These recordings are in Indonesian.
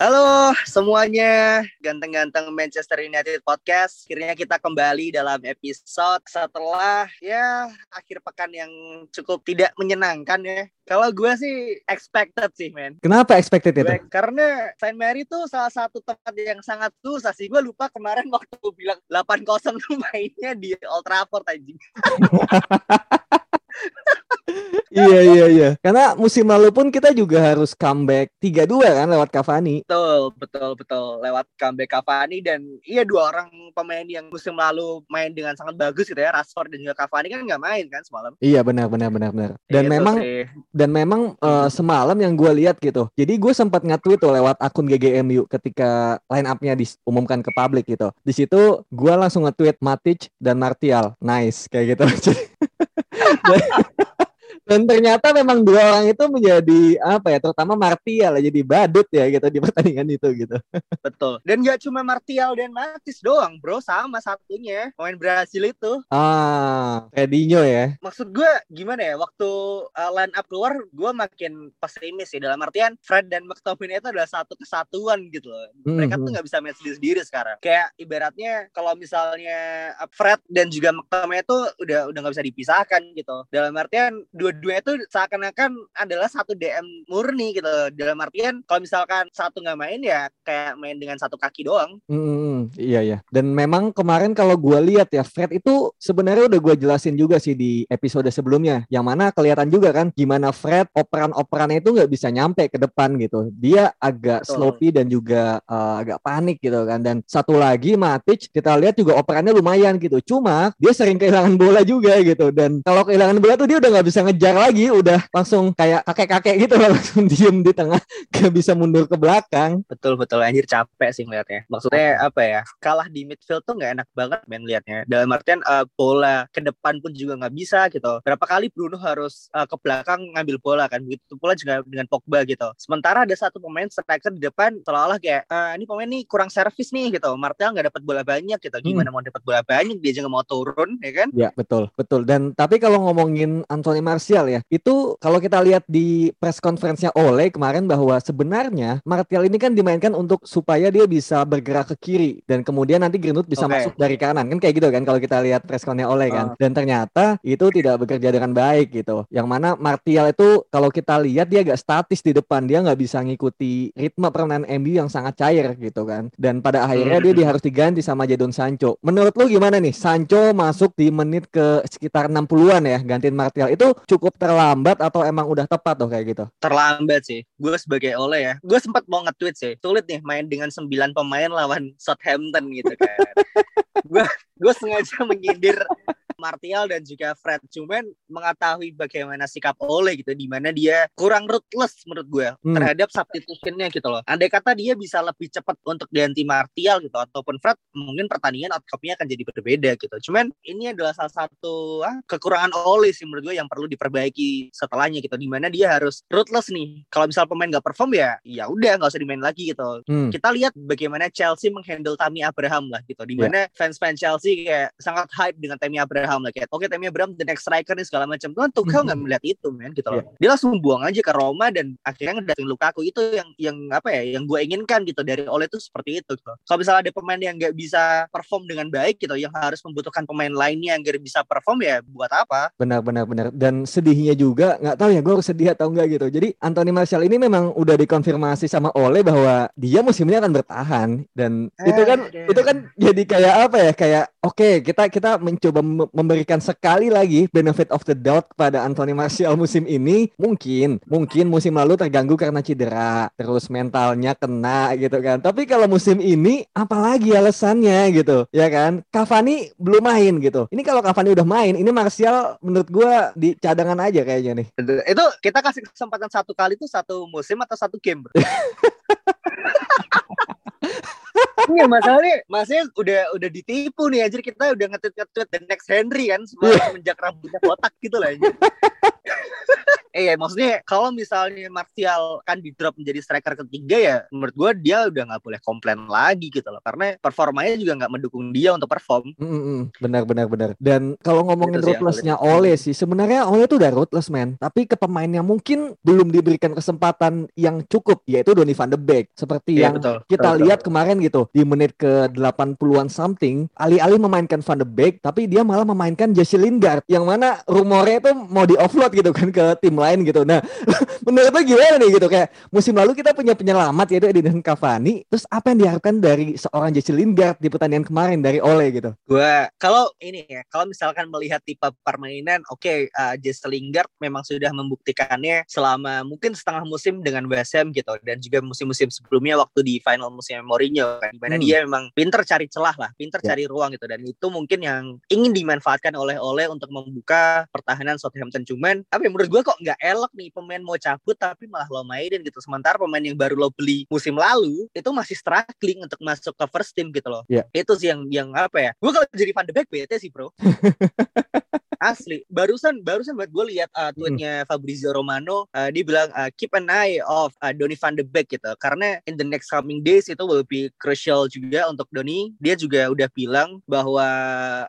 Halo semuanya, ganteng-ganteng Manchester United Podcast. Akhirnya kita kembali dalam episode setelah ya akhir pekan yang cukup tidak menyenangkan ya. Kalau gue sih expected sih, men. Kenapa expected itu? Gue, karena Saint Mary itu salah satu tempat yang sangat susah sih. Gue lupa kemarin waktu bilang 8-0 tuh mainnya di Old Trafford anjing. iya iya iya. Karena musim lalu pun kita juga harus comeback 3-2 kan lewat Cavani. Betul, betul, betul. Lewat comeback Cavani dan iya dua orang pemain yang musim lalu main dengan sangat bagus gitu ya, Rashford dan juga Cavani kan nggak main kan semalam. Iya benar benar benar benar. Dan Itu memang sih. dan memang eh, semalam yang gue lihat gitu. Jadi gue sempat nge-tweet tuh lewat akun GGMU ketika line up-nya diumumkan ke publik gitu. Di situ gue langsung nge-tweet Matic dan Martial. Nice kayak gitu. dan, dan ternyata memang dua orang itu menjadi apa ya terutama Martial jadi badut ya gitu di pertandingan itu gitu. Betul. Dan nggak cuma Martial dan Matis doang, bro. Sama satunya pemain Brasil itu. Ah, Fredinho ya. Maksud gue gimana ya? Waktu uh, line up keluar, gue makin pesimis sih. Dalam artian Fred dan McTominay itu adalah satu kesatuan gitu loh. Mereka tuh Mhm. nggak bisa main sendiri-sendiri sekarang. Kayak ibaratnya kalau misalnya uh, Fred dan juga McTominay itu udah udah nggak bisa dipisahkan gitu. Dalam artian dua-duanya itu seakan-akan adalah satu DM murni gitu. Dalam artian kalau misalkan satu nggak main ya kayak main dengan satu kaki doang. Hmm, iya ya. Dan memang kemarin kalau gue lihat ya, Fred itu sebenarnya udah gue jelasin juga sih di episode sebelumnya. Yang mana kelihatan juga kan gimana Fred operan-operannya itu nggak bisa nyampe ke depan gitu. Dia agak Betul. sloppy dan juga eh, agak panik gitu kan. Dan satu lagi Matic kita lihat juga operannya lumayan gitu. Cuma dia sering kehilangan bola juga gitu. Dan kalau kehilangan bola tuh dia udah nggak bisa ngejar lagi. Udah langsung kayak kakek-kakek gitu loh, langsung diem di tengah, gak bisa mundur ke belakang. Betul betul anjir capek sih ngeliatnya. Maksudnya apa ya? Kalah di midfield tuh nggak enak banget men liatnya. Dalam artian eh, bola ke depan pun juga nggak bisa gitu. Berapa kali Bruno harus eh, ke belakang ngambil bola kan? Begitu pula juga dengan Pogba gitu. Sementara ada satu pemain striker di depan seolah-olah kayak "Eh, ini pemain nih kurang servis nih gitu. Martial nggak dapat bola banyak gitu. Gimana mau dapat bola banyak dia nggak mau turun ya kan? Ya betul betul dan tapi kalau ngomongin Anthony Martial ya. Itu kalau kita lihat di press conference-nya Ole kemarin bahwa sebenarnya Martial ini kan dimainkan untuk supaya dia bisa bergerak ke kiri dan kemudian nanti Greenwood bisa Oke. masuk dari kanan. Kan kayak gitu kan kalau kita lihat press conference-nya Ole kan. Ah. dan ternyata itu tidak bekerja dengan baik gitu. Yang mana Martial itu kalau kita lihat dia agak statis di depan. Dia nggak bisa ngikuti ritme permainan MU yang sangat cair gitu kan. Dan pada akhirnya dia, dia harus diganti sama Jadon Sancho. Menurut lu gimana nih? Sancho masuk di menit ke sekitar 60-an ya gantiin Martial. Itu cukup terlambat atau emang udah tepat tuh kayak gitu terlambat sih. Gue sebagai Ole ya, gue sempat mau nge-tweet sih. Sulit nih main dengan 9 pemain lawan Southampton gitu kan. gue gue sengaja menyindir Martial dan juga Fred cuman mengetahui bagaimana sikap Ole gitu di mana dia kurang ruthless menurut gue Hmm. terhadap substitutionnya gitu loh. Andai kata dia bisa lebih cepat untuk ganti Martial gitu ataupun Fred mungkin pertandingan outcome-nya akan jadi berbeda gitu. Cuman ini adalah salah satu ah, kekurangan Ole sih menurut gue yang perlu diperbaiki setelahnya gitu di mana dia harus ruthless nih. Kalau misal pemain nggak perform ya ya udah nggak usah dimain lagi gitu Hmm. kita lihat bagaimana Chelsea menghandle Tammy Abraham lah gitu di mana fans-fans Chelsea kayak sangat hype dengan Tammy Abraham lah kayak oke Tammy Abraham the next striker nih segala macam. Tuh Tuchel nggak melihat itu men gitu loh. Dia langsung buang aja ke Roma dan akhirnya ngedatin Lukaku. Itu yang yang apa ya yang gue inginkan gitu. Dari Ole itu seperti itu gitu. kalau misalnya ada pemain yang nggak bisa perform dengan baik gitu yang harus membutuhkan pemain lainnya yang bisa perform ya buat apa? Benar benar benar. Dan sedihnya juga nggak tahu ya gue harus sedih atau enggak gitu. Jadi Anthony Martial ini memang udah dikonfirmasi sama Ole bahwa dia musim ini akan bertahan. Dan itu kan Aduh. itu kan jadi kayak apa ya kayak oke kita kita mencoba mem- memberikan sekali lagi benefit of the doubt kepada Anthony Martial musim ini, mungkin mungkin musim lalu terganggu karena cedera, terus mentalnya kena gitu kan. Tapi kalau musim ini apalagi alasannya gitu, ya kan? Cavani belum main gitu. Ini kalau Cavani udah main, ini Martial menurut gua di cadangan aja kayaknya nih. Itu kita kasih kesempatan satu kali tuh satu musim atau satu game, bro? Iya masalahnya, masalahnya udah udah ditipu nih anjir kita udah nge-tweet nge-tweet the next Henry kan semenjak rambutnya kotak gitu lah anjir. Eh ya maksudnya kalau misalnya Martial kan di drop menjadi striker ketiga ya menurut gue dia udah nggak boleh komplain lagi gitu loh. Karena performanya juga nggak mendukung dia untuk perform. Mm -hmm. benar benar benar. Dan kalau ngomongin gitu ruthlessnya Ole sih sebenarnya Ole itu udah ruthless man tapi ke pemainnya mungkin belum diberikan kesempatan yang cukup yaitu Donny van de Beek. Seperti yeah, yang betul, kita betul, lihat betul. kemarin gitu di menit ke 80-an something alih-alih memainkan van de Beek tapi dia malah memainkan Jesse Lingard yang mana rumornya itu mau di offload gitu kan ke tim lain gitu. Nah, menurut lo gimana nih gitu kayak musim lalu kita punya penyelamat yaitu Edinson Cavani, terus apa yang diharapkan dari seorang Jesse Lingard di pertandingan kemarin dari Ole gitu? Gua kalau ini ya, kalau misalkan melihat tipe permainan, oke okay, uh, Jesse Lingard memang sudah membuktikannya selama mungkin setengah musim dengan West Ham gitu dan juga musim-musim sebelumnya waktu di final musim Mourinho kan di mana hmm. dia memang pinter cari celah lah, pinter yeah. cari ruang gitu dan itu mungkin yang ingin dimanfaatkan oleh Ole untuk membuka pertahanan Southampton cuman apa ya menurut gue kok nggak elok nih pemain mau cabut tapi malah lo mainin gitu. Sementara pemain yang baru lo beli musim lalu itu masih struggling untuk masuk ke first team gitu loh. Yeah. itu sih yang yang apa ya? Gue kalau jadi Van de Beek bete sih bro asli. Barusan barusan buat gue lihat uh, tweetnya hmm. Fabrizio Romano uh, dia bilang uh, keep an eye of uh, Donny van de Beek gitu. Karena in the next coming days itu will be crucial juga untuk Donny. Dia juga udah bilang bahwa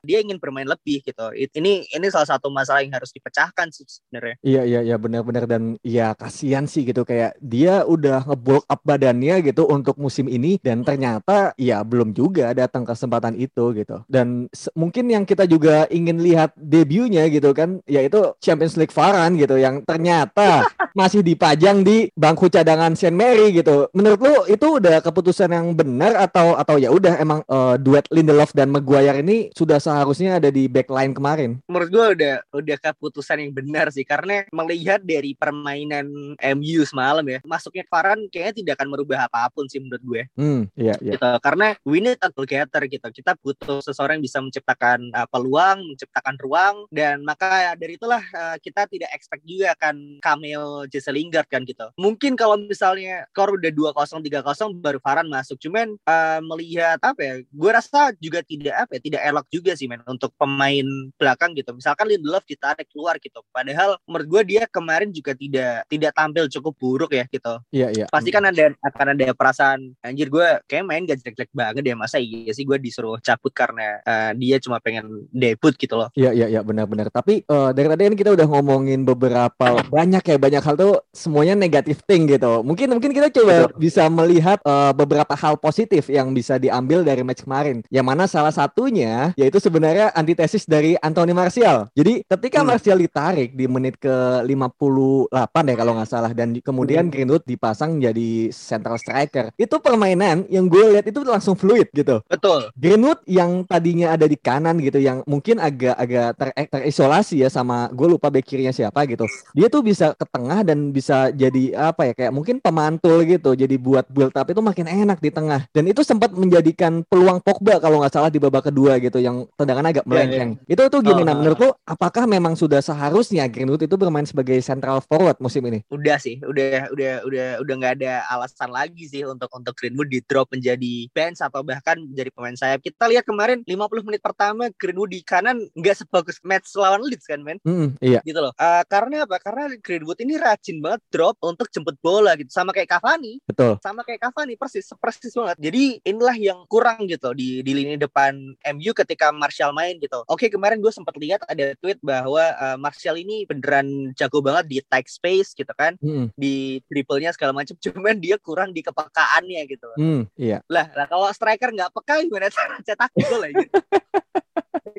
dia ingin bermain lebih gitu. Ini ini salah satu masalah yang harus dipecahkan sih sebenarnya. Iya iya iya benar-benar. Dan ya kasihan sih gitu. Kayak dia udah ngebulk up badannya gitu untuk musim ini. Dan ternyata ya belum juga datang kesempatan itu gitu. Dan mungkin yang kita juga ingin lihat debut reviewnya gitu kan yaitu Champions League Varan gitu yang ternyata masih dipajang di bangku cadangan Saint Mary gitu. Menurut lu itu udah keputusan yang benar atau atau ya udah emang uh, duet Lindelof dan Maguire ini sudah seharusnya ada di backline kemarin? Menurut gua udah udah keputusan yang benar sih karena melihat dari permainan MU semalam ya masuknya Varan kayaknya tidak akan merubah apa pun sih menurut gue. Hmm, iya, iya. Gitu. Karena we need a together gitu. Kita butuh seseorang yang bisa menciptakan uh, peluang, menciptakan ruang dan maka dari itulah uh, kita tidak expect juga akan cameo Jesse Lingard kan gitu. Mungkin kalau misalnya skor udah 2-0 3-0 baru Varan masuk. Cuman uh, melihat apa ya? Gue rasa juga tidak apa ya, tidak elok juga sih men untuk pemain belakang gitu. Misalkan Lindelof ditarik keluar gitu. Padahal menurut gue dia kemarin juga tidak tidak tampil cukup buruk ya gitu. Iya iya. Pasti kan ada akan ada perasaan anjir gue kayak main gak jelek-jelek banget ya masa iya sih gue disuruh cabut karena uh, dia cuma pengen debut gitu loh. Iya iya iya benar benar-benar. Tapi uh, dari tadi kan kita udah ngomongin beberapa banyak ya banyak hal tuh semuanya negatif thing gitu. Mungkin mungkin kita coba Betul. bisa melihat uh, beberapa hal positif yang bisa diambil dari match kemarin. Yang mana salah satunya yaitu sebenarnya antitesis dari Anthony Martial. Jadi ketika hmm. Martial ditarik di menit ke 58 ya kalau nggak salah dan kemudian hmm. Greenwood dipasang jadi central striker. Itu permainan yang gue lihat itu langsung fluid gitu. Betul. Greenwood yang tadinya ada di kanan gitu yang mungkin agak-agak ter terisolasi ya sama gue lupa back kirinya siapa gitu. Dia tuh bisa ke tengah dan bisa jadi apa ya kayak mungkin pemantul gitu. Jadi buat build up itu makin enak di tengah. Dan itu sempat menjadikan peluang Pogba kalau nggak salah di babak kedua gitu yang tendangan agak melenceng. Yeah, yeah. Itu tuh gini oh, nah menurut lu apakah memang sudah seharusnya Greenwood itu bermain sebagai central forward musim ini? Udah sih, udah udah udah udah nggak ada alasan lagi sih untuk untuk Greenwood di drop menjadi bench atau bahkan menjadi pemain sayap. Kita lihat kemarin 50 menit pertama Greenwood di kanan nggak sebagus match match lawan Leeds kan men? Mm, iya. Gitu loh. Uh, karena apa? Karena Greenwood ini rajin banget drop untuk jemput bola gitu. Sama kayak Cavani. Betul. Sama kayak Cavani persis persis banget. Jadi inilah yang kurang gitu di di lini depan MU ketika Martial main gitu. Oke kemarin gue sempat lihat ada tweet bahwa uh, Martial ini beneran jago banget di tight space gitu kan. Mm. di triple-nya segala macam cuman dia kurang di kepekaannya gitu mm, iya. Lah lah kalau striker nggak peka gimana cara cetak gol lagi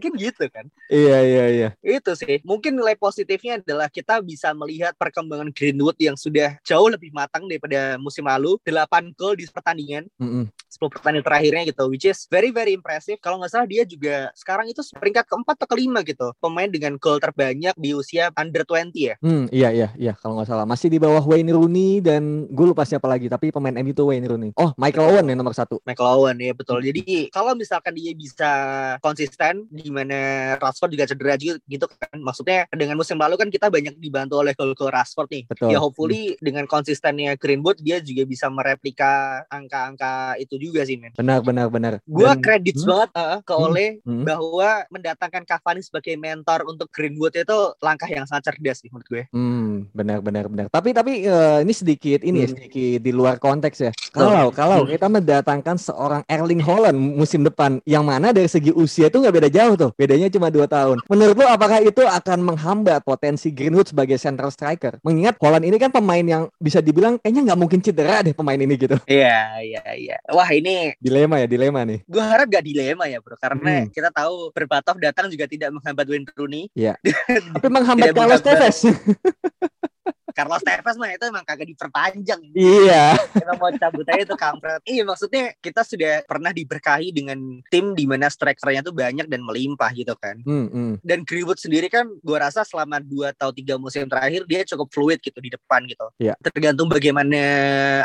kan gitu kan Iya iya iya. itu sih mungkin nilai positifnya adalah kita bisa melihat perkembangan Greenwood yang sudah jauh lebih matang daripada musim lalu 8 gol di pertandingan Mm-mm. 10 pertandingan terakhirnya gitu which is very very impressive kalau nggak salah dia juga sekarang itu peringkat keempat atau kelima gitu pemain dengan gol terbanyak di usia under 20 ya Hmm, iya iya iya kalau nggak salah masih di bawah Wayne Rooney dan gue lupa siapa lagi tapi pemain MU itu Wayne Rooney. Oh Michael Owen yang nomor satu. Michael Owen ya betul jadi kalau misalkan dia bisa konsisten di mana Rashford juga cedera juga gitu kan maksudnya dengan musim lalu kan kita banyak dibantu oleh gol-gol Rashford nih Betul. ya hopefully dengan konsistennya Greenwood dia juga bisa mereplika angka-angka itu juga sih men Benar benar benar. Gua Dan- kredit Hmm. banget uh, ke Hmm. Ole Hmm. bahwa mendatangkan Cavani sebagai mentor untuk Greenwood itu langkah yang sangat cerdas sih menurut gue. Hmm, benar benar benar. Tapi tapi eh, ini sedikit ini ya, Hmm. sedikit di luar konteks ya. Kalau kalau Hmm. kita mendatangkan seorang Erling Haaland musim depan yang mana dari segi usia itu nggak beda jauh tuh. Bedanya cuma dua tahun. Menurut lo apakah itu akan menghambat potensi Greenwood sebagai central striker? Mengingat Haaland ini kan pemain yang bisa dibilang kayaknya nggak mungkin cedera deh pemain ini gitu. Iya, iya, iya. Wah, ini Dilema ya, dilema nih. gue harap gak dilema ya bro karena Hmm. kita tahu Berbatov datang juga tidak menghambat Wayne Rooney Tapi menghambat Carlos. Tevez. Carlos Tevez mah itu emang kagak diperpanjang iya. emang mau cabut aja itu kampret iya maksudnya kita sudah pernah diberkahi dengan tim di mana strikernya tuh banyak dan melimpah gitu kan Hmm, hmm. dan Greenwood sendiri kan gue rasa selama 2 atau tiga musim terakhir dia cukup fluid gitu di depan gitu. Iya. Tergantung bagaimana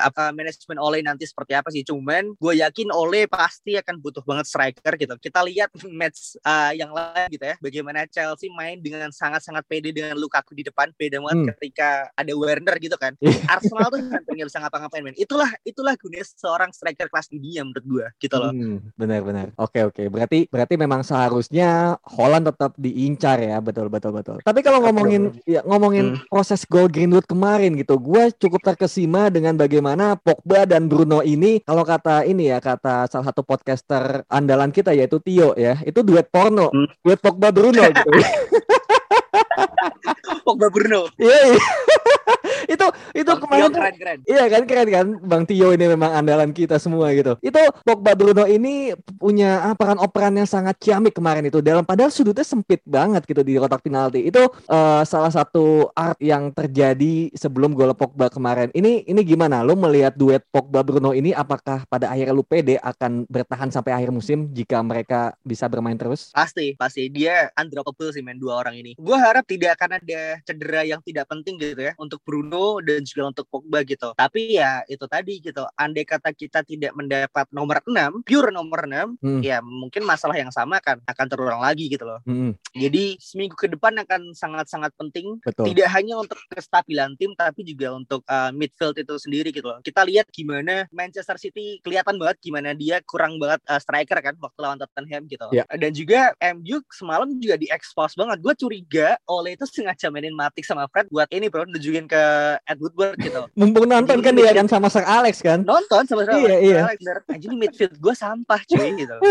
apa manajemen Ole nanti seperti apa sih. Cuman gue yakin Ole pasti akan butuh banget striker gitu. Kita lihat match uh, yang lain gitu ya. Bagaimana Chelsea main dengan sangat-sangat pede dengan Lukaku di depan. Beda banget Hmm. ketika ada Werner gitu kan. Iya. Arsenal tuh nggak bisa ngapa-ngapain men. Itulah itulah gunanya seorang striker kelas dunia menurut gue gitu loh. Hmm, benar-benar. Oke oke. Berarti berarti memang seharusnya Holland tetap diincar ya, betul betul betul. Tapi kalau ngomongin ya ngomongin proses gol Greenwood kemarin gitu, gue cukup terkesima dengan bagaimana Pogba dan Bruno ini kalau kata ini ya kata salah satu podcaster andalan kita yaitu Tio ya, itu duet porno, Hmm. duet Pogba Bruno gitu. Pogba Bruno. Iya iya. Itu itu Bang kemarin Tio tuh keren-keren. Iya kan keren kan Bang Tio ini memang andalan kita semua gitu. Itu Pogba Bruno ini punya ah, peran operan yang sangat ciamik kemarin itu dalam padahal sudutnya sempit banget gitu di kotak penalti. Itu eh, salah satu art yang terjadi sebelum gol Pogba kemarin. Ini ini gimana lo melihat duet Pogba Bruno ini apakah pada akhirnya lu pede akan bertahan sampai akhir musim jika mereka bisa bermain terus? Pasti, pasti dia undroppable sih men dua orang ini. Gue harap tidak akan ada cedera yang tidak penting gitu ya untuk Bruno dan juga untuk Pogba gitu. Tapi ya itu tadi gitu. Andai kata kita tidak mendapat nomor 6, pure nomor 6, Hmm. ya mungkin masalah yang sama akan akan terulang lagi gitu loh. Mm-mm, Jadi seminggu ke depan akan sangat-sangat penting betul. tidak hanya untuk kestabilan tim tapi juga untuk uh, midfield itu sendiri gitu loh. Kita lihat gimana Manchester City kelihatan banget gimana dia kurang banget uh, striker kan waktu lawan Tottenham gitu. Ya. Dan juga MU semalam juga diekspos banget. Gue curiga oleh itu sengaja mainin Matic sama Fred buat ini bro nunjukin ke Ed Woodward gitu. Mumpung nonton kan dia kan sama Sir Alex kan? Nonton sama-sama. Iya, iya. Alex bener. Anjing ini midfield gue sampah cuy gitu.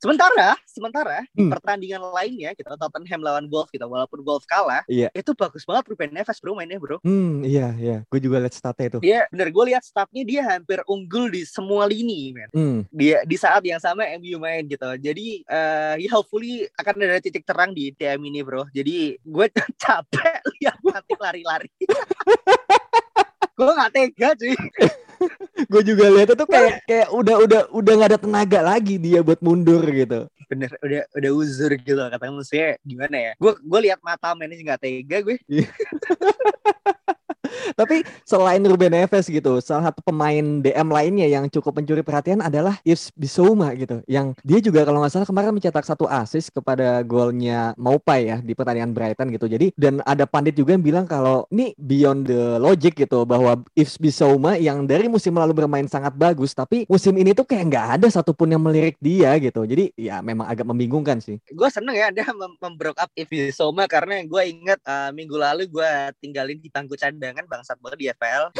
Sementara, sementara Hmm. pertandingan lainnya kita Tottenham lawan Wolves gitu, walaupun Wolves kalah, Iya. itu bagus banget Ruben Neves bro mainnya bro. Hmm, iya iya. Gue juga lihat statnya itu. Dia bener gue lihat statnya dia hampir unggul di semua lini men. Hmm. Dia di saat yang sama MU main gitu. Jadi eh ya hopefully akan ada titik terang di TM ini bro. Jadi gue capek lihat nanti lari-lari. gue gak tega cuy. gue juga lihat itu kayak kayak udah udah udah nggak ada tenaga lagi dia buat mundur gitu. Bener udah udah uzur gitu katanya maksudnya gimana ya. Gue gue lihat mata mainnya sih gak tega gue. Tapi selain Ruben Neves gitu, salah satu pemain DM lainnya yang cukup mencuri perhatian adalah Yves Bissouma gitu. Yang dia juga kalau nggak salah kemarin mencetak satu assist kepada golnya Maupai ya di pertandingan Brighton gitu. Jadi dan ada pandit juga yang bilang kalau ini beyond the logic gitu bahwa Yves Bissouma yang dari musim lalu bermain sangat bagus, tapi musim ini tuh kayak nggak ada satupun yang melirik dia gitu. Jadi ya memang agak membingungkan sih. gue seneng ya dia mem membroke up Ivi Soma karena gue inget uh, minggu lalu gue tinggalin di bangku cadangan bangsat banget di FPL.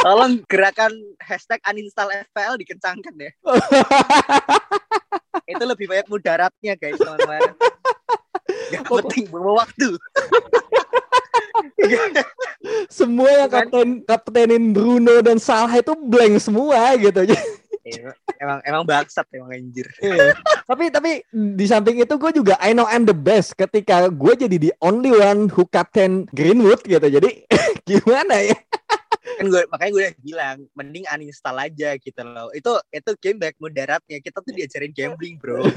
Tolong gerakan hashtag uninstall FPL dikencangkan ya. Itu lebih banyak mudaratnya guys teman-teman. Gak penting buang waktu. Semua yang Kan? kapten kaptenin Bruno dan Salah itu blank semua gitu. Emang emang bangsat emang anjir. Iya. tapi tapi di samping itu gue juga I know I'm the best ketika gue jadi the only one who captain Greenwood gitu. Jadi gimana ya? kan gue makanya gue udah bilang mending uninstall aja gitu loh itu itu game back mudaratnya kita tuh diajarin gambling bro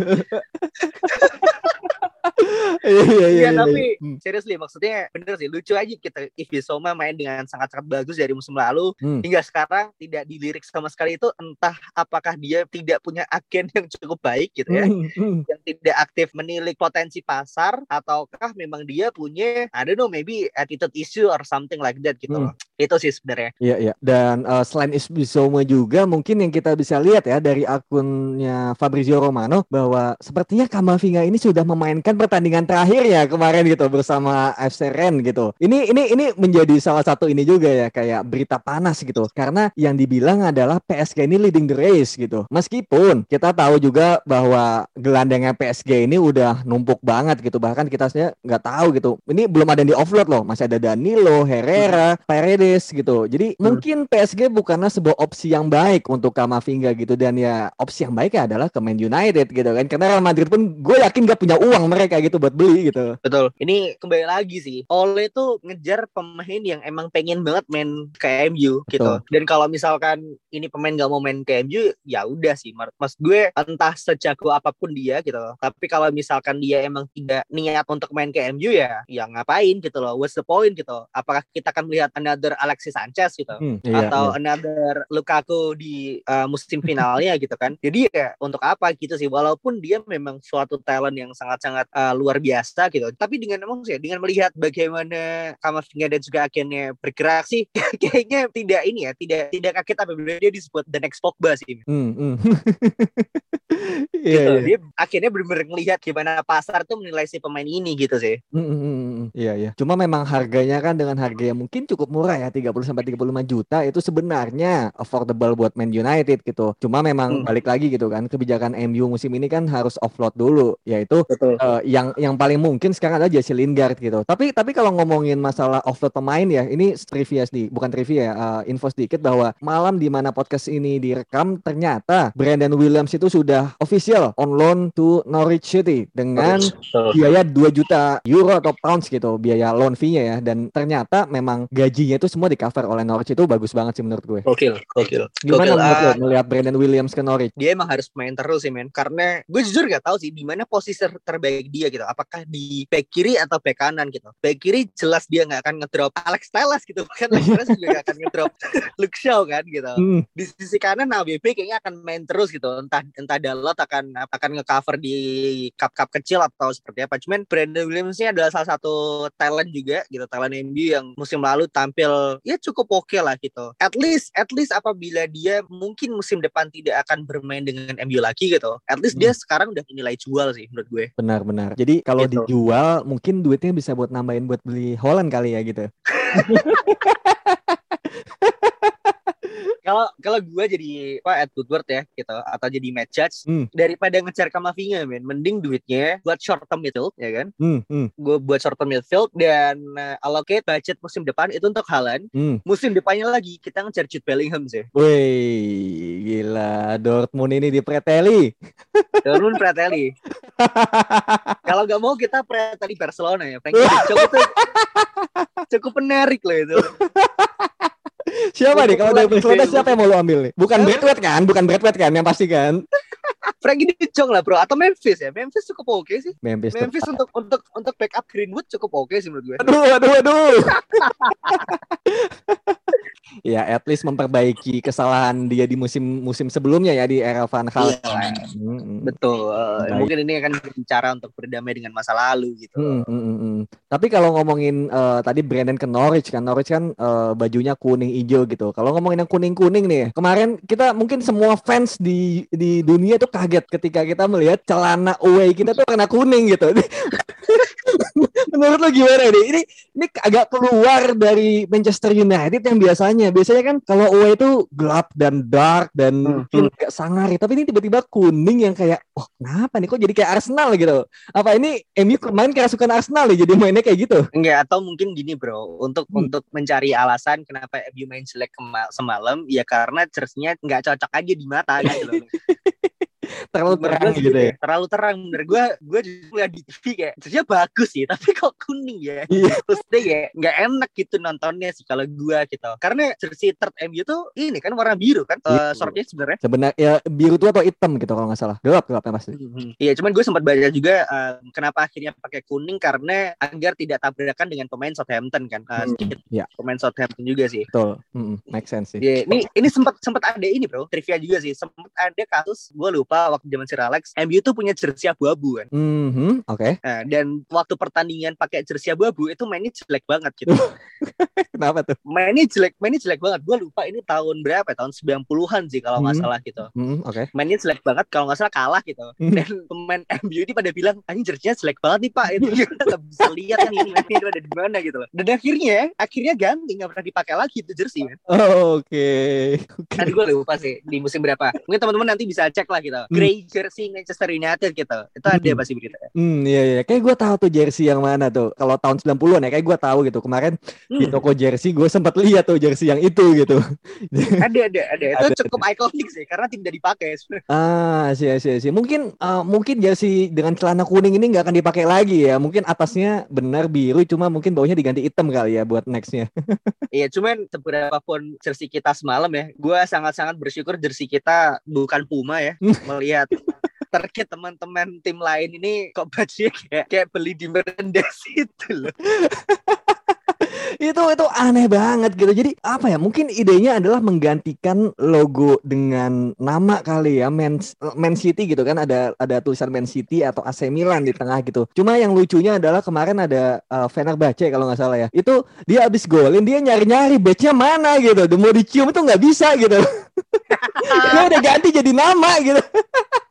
Iya iya Iya iya. tapi Hmm. seriously maksudnya bener sih lucu aja kita if Bisoma main dengan sangat-sangat bagus dari musim lalu Hmm. hingga sekarang tidak dilirik sama sekali itu entah apakah dia tidak punya agen yang cukup baik gitu ya Hmm, hmm. yang tidak aktif menilik potensi pasar ataukah memang dia punya I don't know maybe attitude issue or something like that gitu Hmm. loh. Itu sih sebenarnya. Iya iya. Dan eh, selain Isbisoma juga mungkin yang kita bisa lihat ya dari akunnya Fabrizio Romano bahwa sepertinya Kamavinga ini sudah memainkan pertandingan terakhir ya kemarin gitu bersama FC Rennes gitu. Ini ini ini menjadi salah satu ini juga ya kayak berita panas gitu. Karena yang dibilang adalah PSG ini leading the race gitu. Meskipun kita tahu juga bahwa gelandangnya PSG ini udah numpuk banget gitu. Bahkan kita sebenarnya nggak tahu gitu. Ini belum ada yang di offload loh. Masih ada Danilo, Herrera, Paredes gitu. Jadi Hmm. mungkin PSG bukanlah sebuah opsi yang baik untuk Kamavinga gitu dan ya opsi yang baik adalah ke Man United gitu kan. Karena Real Madrid pun gue yakin gak punya uang mereka gitu buat beli gitu. Betul. Ini kembali lagi sih. Ole tuh ngejar pemain yang emang pengen banget main ke MU gitu. Betul. Dan kalau misalkan ini pemain gak mau main ke MU, ya udah sih. Mas gue entah sejago apa pun dia gitu. Tapi kalau misalkan dia emang tidak niat untuk main ke MU ya, ya ngapain gitu loh. What's the point gitu? Apakah kita akan melihat another Alexis Sanchez gitu? Hmm, iya, atau iya. another Lukaku di uh, musim finalnya gitu kan. Jadi ya untuk apa gitu sih walaupun dia memang suatu talent yang sangat-sangat uh, luar biasa gitu. Tapi dengan emang sih dengan melihat bagaimana Kamavinga dan juga akhirnya bergerak sih kayaknya tidak ini ya, tidak tidak kaget apabila dia disebut the next Pogba sih. Hmm, hmm. Iya, gitu. iya. Dia akhirnya benar-benar ngelihat gimana pasar tuh menilai si pemain ini gitu sih. Mm, mm, mm, mm. Iya iya. Cuma memang harganya kan dengan harga yang mungkin cukup murah ya 30 sampai 35 juta itu sebenarnya affordable buat Man United gitu. Cuma memang Hmm. balik lagi gitu kan kebijakan MU musim ini kan harus offload dulu yaitu Betul. eh, yang yang paling mungkin sekarang adalah Jesse Lingard gitu. Tapi tapi kalau ngomongin masalah offload pemain ya ini trivia sih bukan trivia ya eh, info sedikit bahwa malam di mana podcast ini direkam ternyata Brandon Williams itu sudah official on loan to Norwich City dengan biaya 2 juta euro atau pounds gitu biaya loan fee-nya ya. Dan ternyata memang gajinya itu semua di cover oleh Norwich. Itu bagus banget sih menurut gue. Gokil, gokil. Gimana Gokil. menurut lo Ah, melihat Brandon Williams ke Norwich? dia emang harus main terus sih men. Karena gue jujur gak tahu sih di mana posisi ter- terbaik dia gitu. Apakah di back kiri atau back kanan gitu. Back kiri jelas dia nggak akan ngedrop Alex Telles gitu. Kan Alex Telles juga gak akan ngedrop Luke Shaw kan gitu. Hmm, di sisi kanan ABB kayaknya akan main terus gitu. Entah entah Dalot akan akan ngecover di cup-cup kecil atau seperti apa. Cuman Brandon Williams ini adalah salah satu talent juga gitu talent MU yang musim lalu tampil ya cukup oke lah gitu at least at least apabila dia mungkin musim depan tidak akan bermain dengan MU lagi gitu at least dia sekarang udah nilai jual sih menurut gue benar-benar. Jadi kalau Gitu. dijual mungkin duitnya bisa buat nambahin buat beli Holland kali ya gitu. kalau kalau gue jadi apa Ed Woodward ya gitu atau jadi match judge Hmm. daripada ngejar Kamavinga men mending duitnya buat short term midfield ya kan? Hmm, hmm, gue buat short term midfield dan uh, allocate budget musim depan itu untuk Haaland. Hmm. musim depannya lagi kita ngejar Jude Bellingham sih. Wih, gila. Dortmund ini dipreteli. Dortmund Prateli kalau nggak mau kita Prateli Barcelona ya. Frankie Jong itu cukup menarik loh itu Siapa nih kalau dari Barcelona siapa yang mau lo ambil nih? Bukan? Bradway kan? Bukan Bradway kan yang pasti kan? Frankie de Jong lah bro atau Memphis ya Memphis cukup oke sih Memphis. Memphis untuk untuk untuk backup Greenwood cukup oke sih menurut gue Aduh, aduh, aduh. ya, at least memperbaiki kesalahan dia di musim musim sebelumnya ya di era Van Gaal. Iya. Hmm, betul Uh, Baik. mungkin ini akan cara untuk berdamai dengan masa lalu gitu Hmm, hmm, hmm. Tapi kalau ngomongin eh, tadi Brandon ke Norwich kan, Norwich kan eh, bajunya kuning hijau gitu. Kalau ngomongin yang kuning kuning nih, kemarin kita mungkin semua fans di di dunia tuh kaget ketika kita melihat celana away kita tuh warna kuning gitu. Menurut lo gimana nih? Ini ini agak keluar dari Manchester United yang biasanya. Biasanya kan kalau away itu gelap dan dark dan Hmm, mungkin agak sangar. Tapi ini tiba-tiba kuning yang kayak, oh kenapa nih kok jadi kayak Arsenal gitu? Apa ini MU kemarin kerasukan Arsenal ya jadi mainnya kayak gitu? Enggak, atau mungkin gini bro, untuk Hmm. untuk mencari alasan kenapa MU main jelek kema- semalam, ya karena jersey-nya nggak cocok aja di mata gitu loh. Terlalu terang gitu ya. Terlalu terang bener gue gue justru lihat di TV kayak jersey bagus sih, tapi kok kuning ya. Iya. Terus deh kayak nggak enak gitu nontonnya sih kalau gue gitu. Karena jersey third MU tuh ini kan warna biru kan, Iya. eh shortnya sebenarnya. Sebenarnya ya biru tua atau hitam gitu kalau nggak salah. Gelap gelapnya pasti. Mhm. Iya, cuman gue sempat baca juga eh, kenapa akhirnya pakai kuning karena agar tidak tabrakan dengan pemain Southampton kan. Hmm, sedikit iya. pemain Southampton juga sih. Betul. Mm-mm, make sense sih. Iya, ini ini sempat sempat ada ini bro, trivia juga sih. Sempat ada kasus, gue lupa waktu zaman Sir Alex, MU tuh punya jersey abu-abu kan. Mhm, oke. Nah, dan waktu pertandingan pakai jersey abu-abu itu mainnya jelek banget gitu. Kenapa tuh? mainnya jelek, mainnya jelek banget. Gue lupa ini tahun berapa ya? Tahun 90-an sih kalau nggak Hmm. salah gitu. Mhm, oke. Mainnya jelek banget kalau nggak salah kalah gitu. Hmm. Dan pemain MU ini pada bilang, anjing jersey-nya jelek banget nih Pak. Itu kita nggak bisa lihat kan ini mainnya itu ada di mana gitu loh. Dan akhirnya, akhirnya ganti nggak pernah dipakai lagi itu jersey kan. Oh, Oke. Oke. Nanti gue lupa sih di musim berapa. Mungkin teman-teman nanti bisa cek lah gitu. Grey jersey Manchester United gitu. Itu ada Hmm. pasti beritanya. Hmm, iya iya. Kayak gue tahu tuh jersey yang mana tuh. Kalau tahun 90-an ya, kayak gue tahu gitu. Kemarin di Hmm. toko jersey gue sempat lihat tuh jersey yang itu gitu. Ada ada ada. Itu Ada, cukup ikonik sih karena tidak dipakai. ah, sih sih sih. Mungkin eh, mungkin jersey dengan celana kuning ini nggak akan dipakai lagi ya. Mungkin atasnya benar biru, cuma mungkin bawahnya diganti hitam kali ya buat nextnya. Iya, cuman seberapa pun jersey kita semalam ya, gue sangat-sangat bersyukur jersey kita bukan Puma ya. Melihat terkait teman-teman tim lain ini kok bajunya kayak kayak beli di Merendes itu loh. Itu itu aneh banget gitu. Jadi apa ya? Mungkin idenya adalah menggantikan logo dengan nama kali ya, Man, Man City gitu kan ada ada tulisan Man City atau AC Milan di tengah gitu. Cuma yang lucunya adalah kemarin ada uh, Fenerbahce kalau nggak salah ya. Itu dia habis golin dia nyari-nyari badge-nya mana gitu. Mau dicium itu nggak bisa gitu. dia udah ganti jadi nama gitu.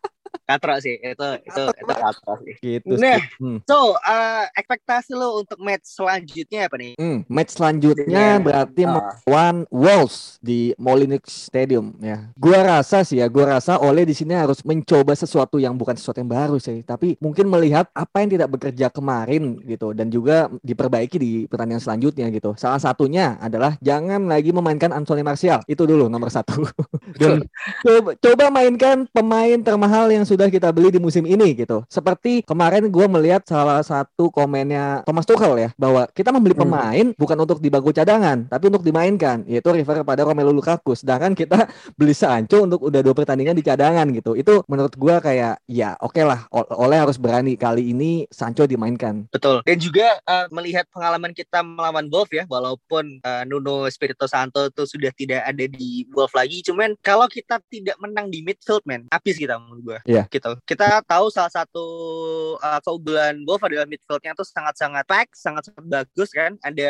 Katro sih, itu itu itu katro sih. Gitu. Nah. sih. Hmm. So, eh, ekspektasi lo untuk match selanjutnya apa nih? Hmm, match selanjutnya Dengan, berarti ah. melawan Wolves di Molineux Stadium ya. Gua rasa sih ya, gua rasa Ole di sini harus mencoba sesuatu yang bukan sesuatu yang baru sih, tapi mungkin melihat apa yang tidak bekerja kemarin gitu dan juga diperbaiki di pertandingan selanjutnya gitu. Salah satunya adalah jangan lagi memainkan Anthony Martial. Itu dulu nomor satu. dan coba, coba mainkan pemain termahal yang sudah kita beli di musim ini gitu. Seperti kemarin gue melihat salah satu komennya Thomas Tuchel ya bahwa kita membeli Hmm. pemain bukan untuk di bangku cadangan tapi untuk dimainkan yaitu refer kepada Romelu Lukaku sedangkan kita beli Sancho untuk udah dua pertandingan di cadangan gitu. Itu menurut gue kayak ya oke lah O- Oleh harus berani kali ini Sancho dimainkan. Betul. Dan juga eh, melihat pengalaman kita melawan Wolf ya, walaupun eh, Nuno Espirito Santo itu sudah tidak ada di Wolf lagi, cuman kalau kita tidak menang di midfield man, habis kita menurut gua. Iya. Gitu. Kita tahu salah satu eh, keunggulan Wolf adalah midfieldnya tuh sangat-sangat pack, sangat-sangat bagus kan. Ada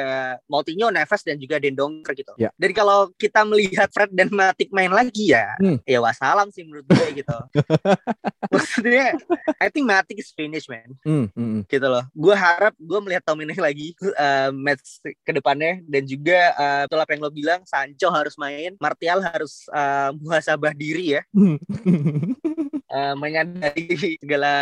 Moutinho, Neves dan juga Dendonker gitu. Iya. Jadi kalau kita melihat Fred dan Matic main lagi ya, Hmm. ya wassalam sih menurut gue gitu. Maksudnya, I think Matic is finished man Hmm, hmm, hmm. gitu loh. Gue harap gue melihat Tomine lagi uh, match ke depannya dan juga uh, betul apa yang lo bilang Sancho harus main, Martial harus uh, muhasabah diri ya, uh, menyadari segala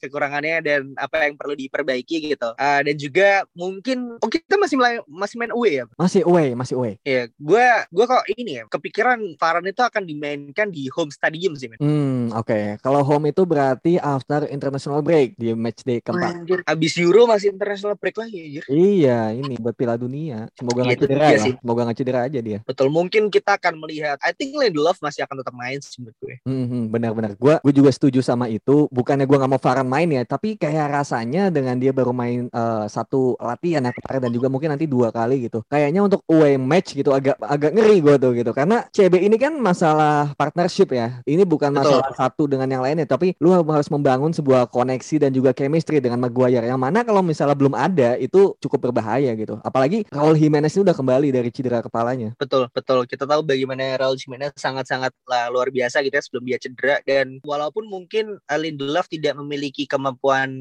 kekurangannya dan apa yang perlu diperbaiki gitu. Uh, dan juga mungkin oh kita masih mulai- masih main away ya. Masih away, masih away. Ya, gue gue kok ini ya kepikiran Varane itu akan dimainkan di home stadium sih. men. Hmm, oke. Kalau home itu berarti after international break di match day keempat. Anjir, abis Euro masih international break lagi anjir. Iya, ini buat Piala Dunia. Semoga Iya, nggak itu cedera dia ya. sih. Semoga nggak cedera aja dia. Betul, mungkin kita akan melihat. I think Lindelof masih akan tetap main sih menurut gue. Hmm, hmm, benar-benar. Gua, gue juga setuju sama itu. Bukannya gua nggak mau Varane main ya, tapi kayak rasanya dengan dia baru main eh, satu latihan ya kemarin dan juga mungkin nanti dua kali gitu. Kayaknya untuk away match gitu agak agak ngeri gua tuh gitu. Karena CB ini kan masalah partnership ya. Ini bukan Betul. masalah satu dengan yang lainnya, tapi lu harus membangun sebuah koneksi dan juga chemistry dengan Maguire. Yang mana kalau misalnya belum ada itu cukup berbahaya gitu. Apalagi Raul Jimenez ini udah kembali dari cedera kepalanya. Betul, betul. Kita tahu bagaimana Raul Jimenez sangat-sangat luar biasa gitu ya sebelum dia cedera dan walaupun mungkin Lindelof tidak memiliki kemampuan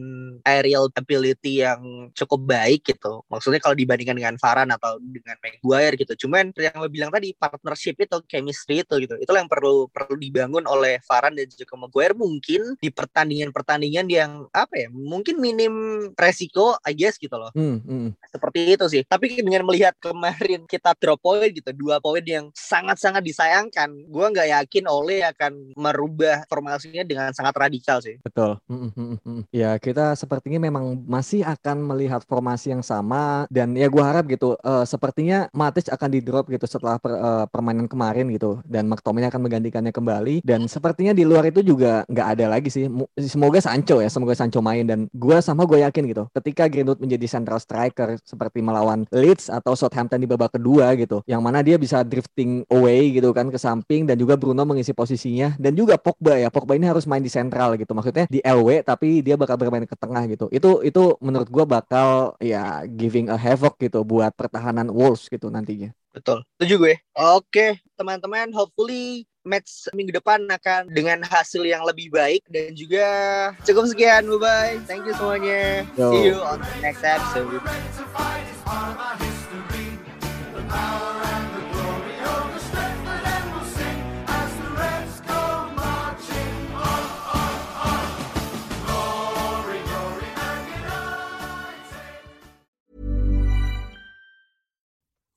aerial ability yang cukup baik gitu. Maksudnya kalau dibandingkan dengan Varane atau dengan Maguire gitu. Cuman yang lo bilang tadi partnership itu, chemistry itu gitu. Itulah yang perlu perlu dibangun oleh Varane dan juga Maguire mungkin di pertandingan-pertandingan yang apa ya? Mungkin minim resiko I guess gitu loh. Hmm, hmm. Seperti itu sih. Tapi dengan melihat kemarin kita drop point gitu, dua poin yang sangat-sangat disayangkan, gua nggak yakin Ole akan merubah formasinya dengan sangat radikal sih. Betul. Hmm, hmm, hmm. Ya kita sepertinya memang masih akan melihat formasi yang sama dan ya gua harap gitu. Uh, sepertinya Matic akan di drop gitu setelah per, uh, permainan kemarin gitu dan McTominay akan menggantikannya kembali dan sepertinya di luar itu juga nggak ada lagi sih. Semoga Sancho ya, semoga Sancho main dan gua sama gue yakin gitu. Ketika Greenwood menjadi central striker seperti melawan Leeds atau Southampton di babak kedua gitu, yang mana dia bisa drifting away gitu kan ke samping dan juga Bruno mengisi posisinya dan juga Pogba ya. Pogba ini harus main di sentral gitu. Maksudnya di LW tapi dia bakal bermain ke tengah gitu. Itu itu menurut gua bakal ya giving a havoc gitu buat pertahanan Wolves gitu nantinya. Betul. Setuju gue. Oke, teman-teman, hopefully match minggu depan akan dengan hasil yang lebih baik dan juga cukup sekian. Bye bye. Thank you semuanya. Yo. See you on the next episode.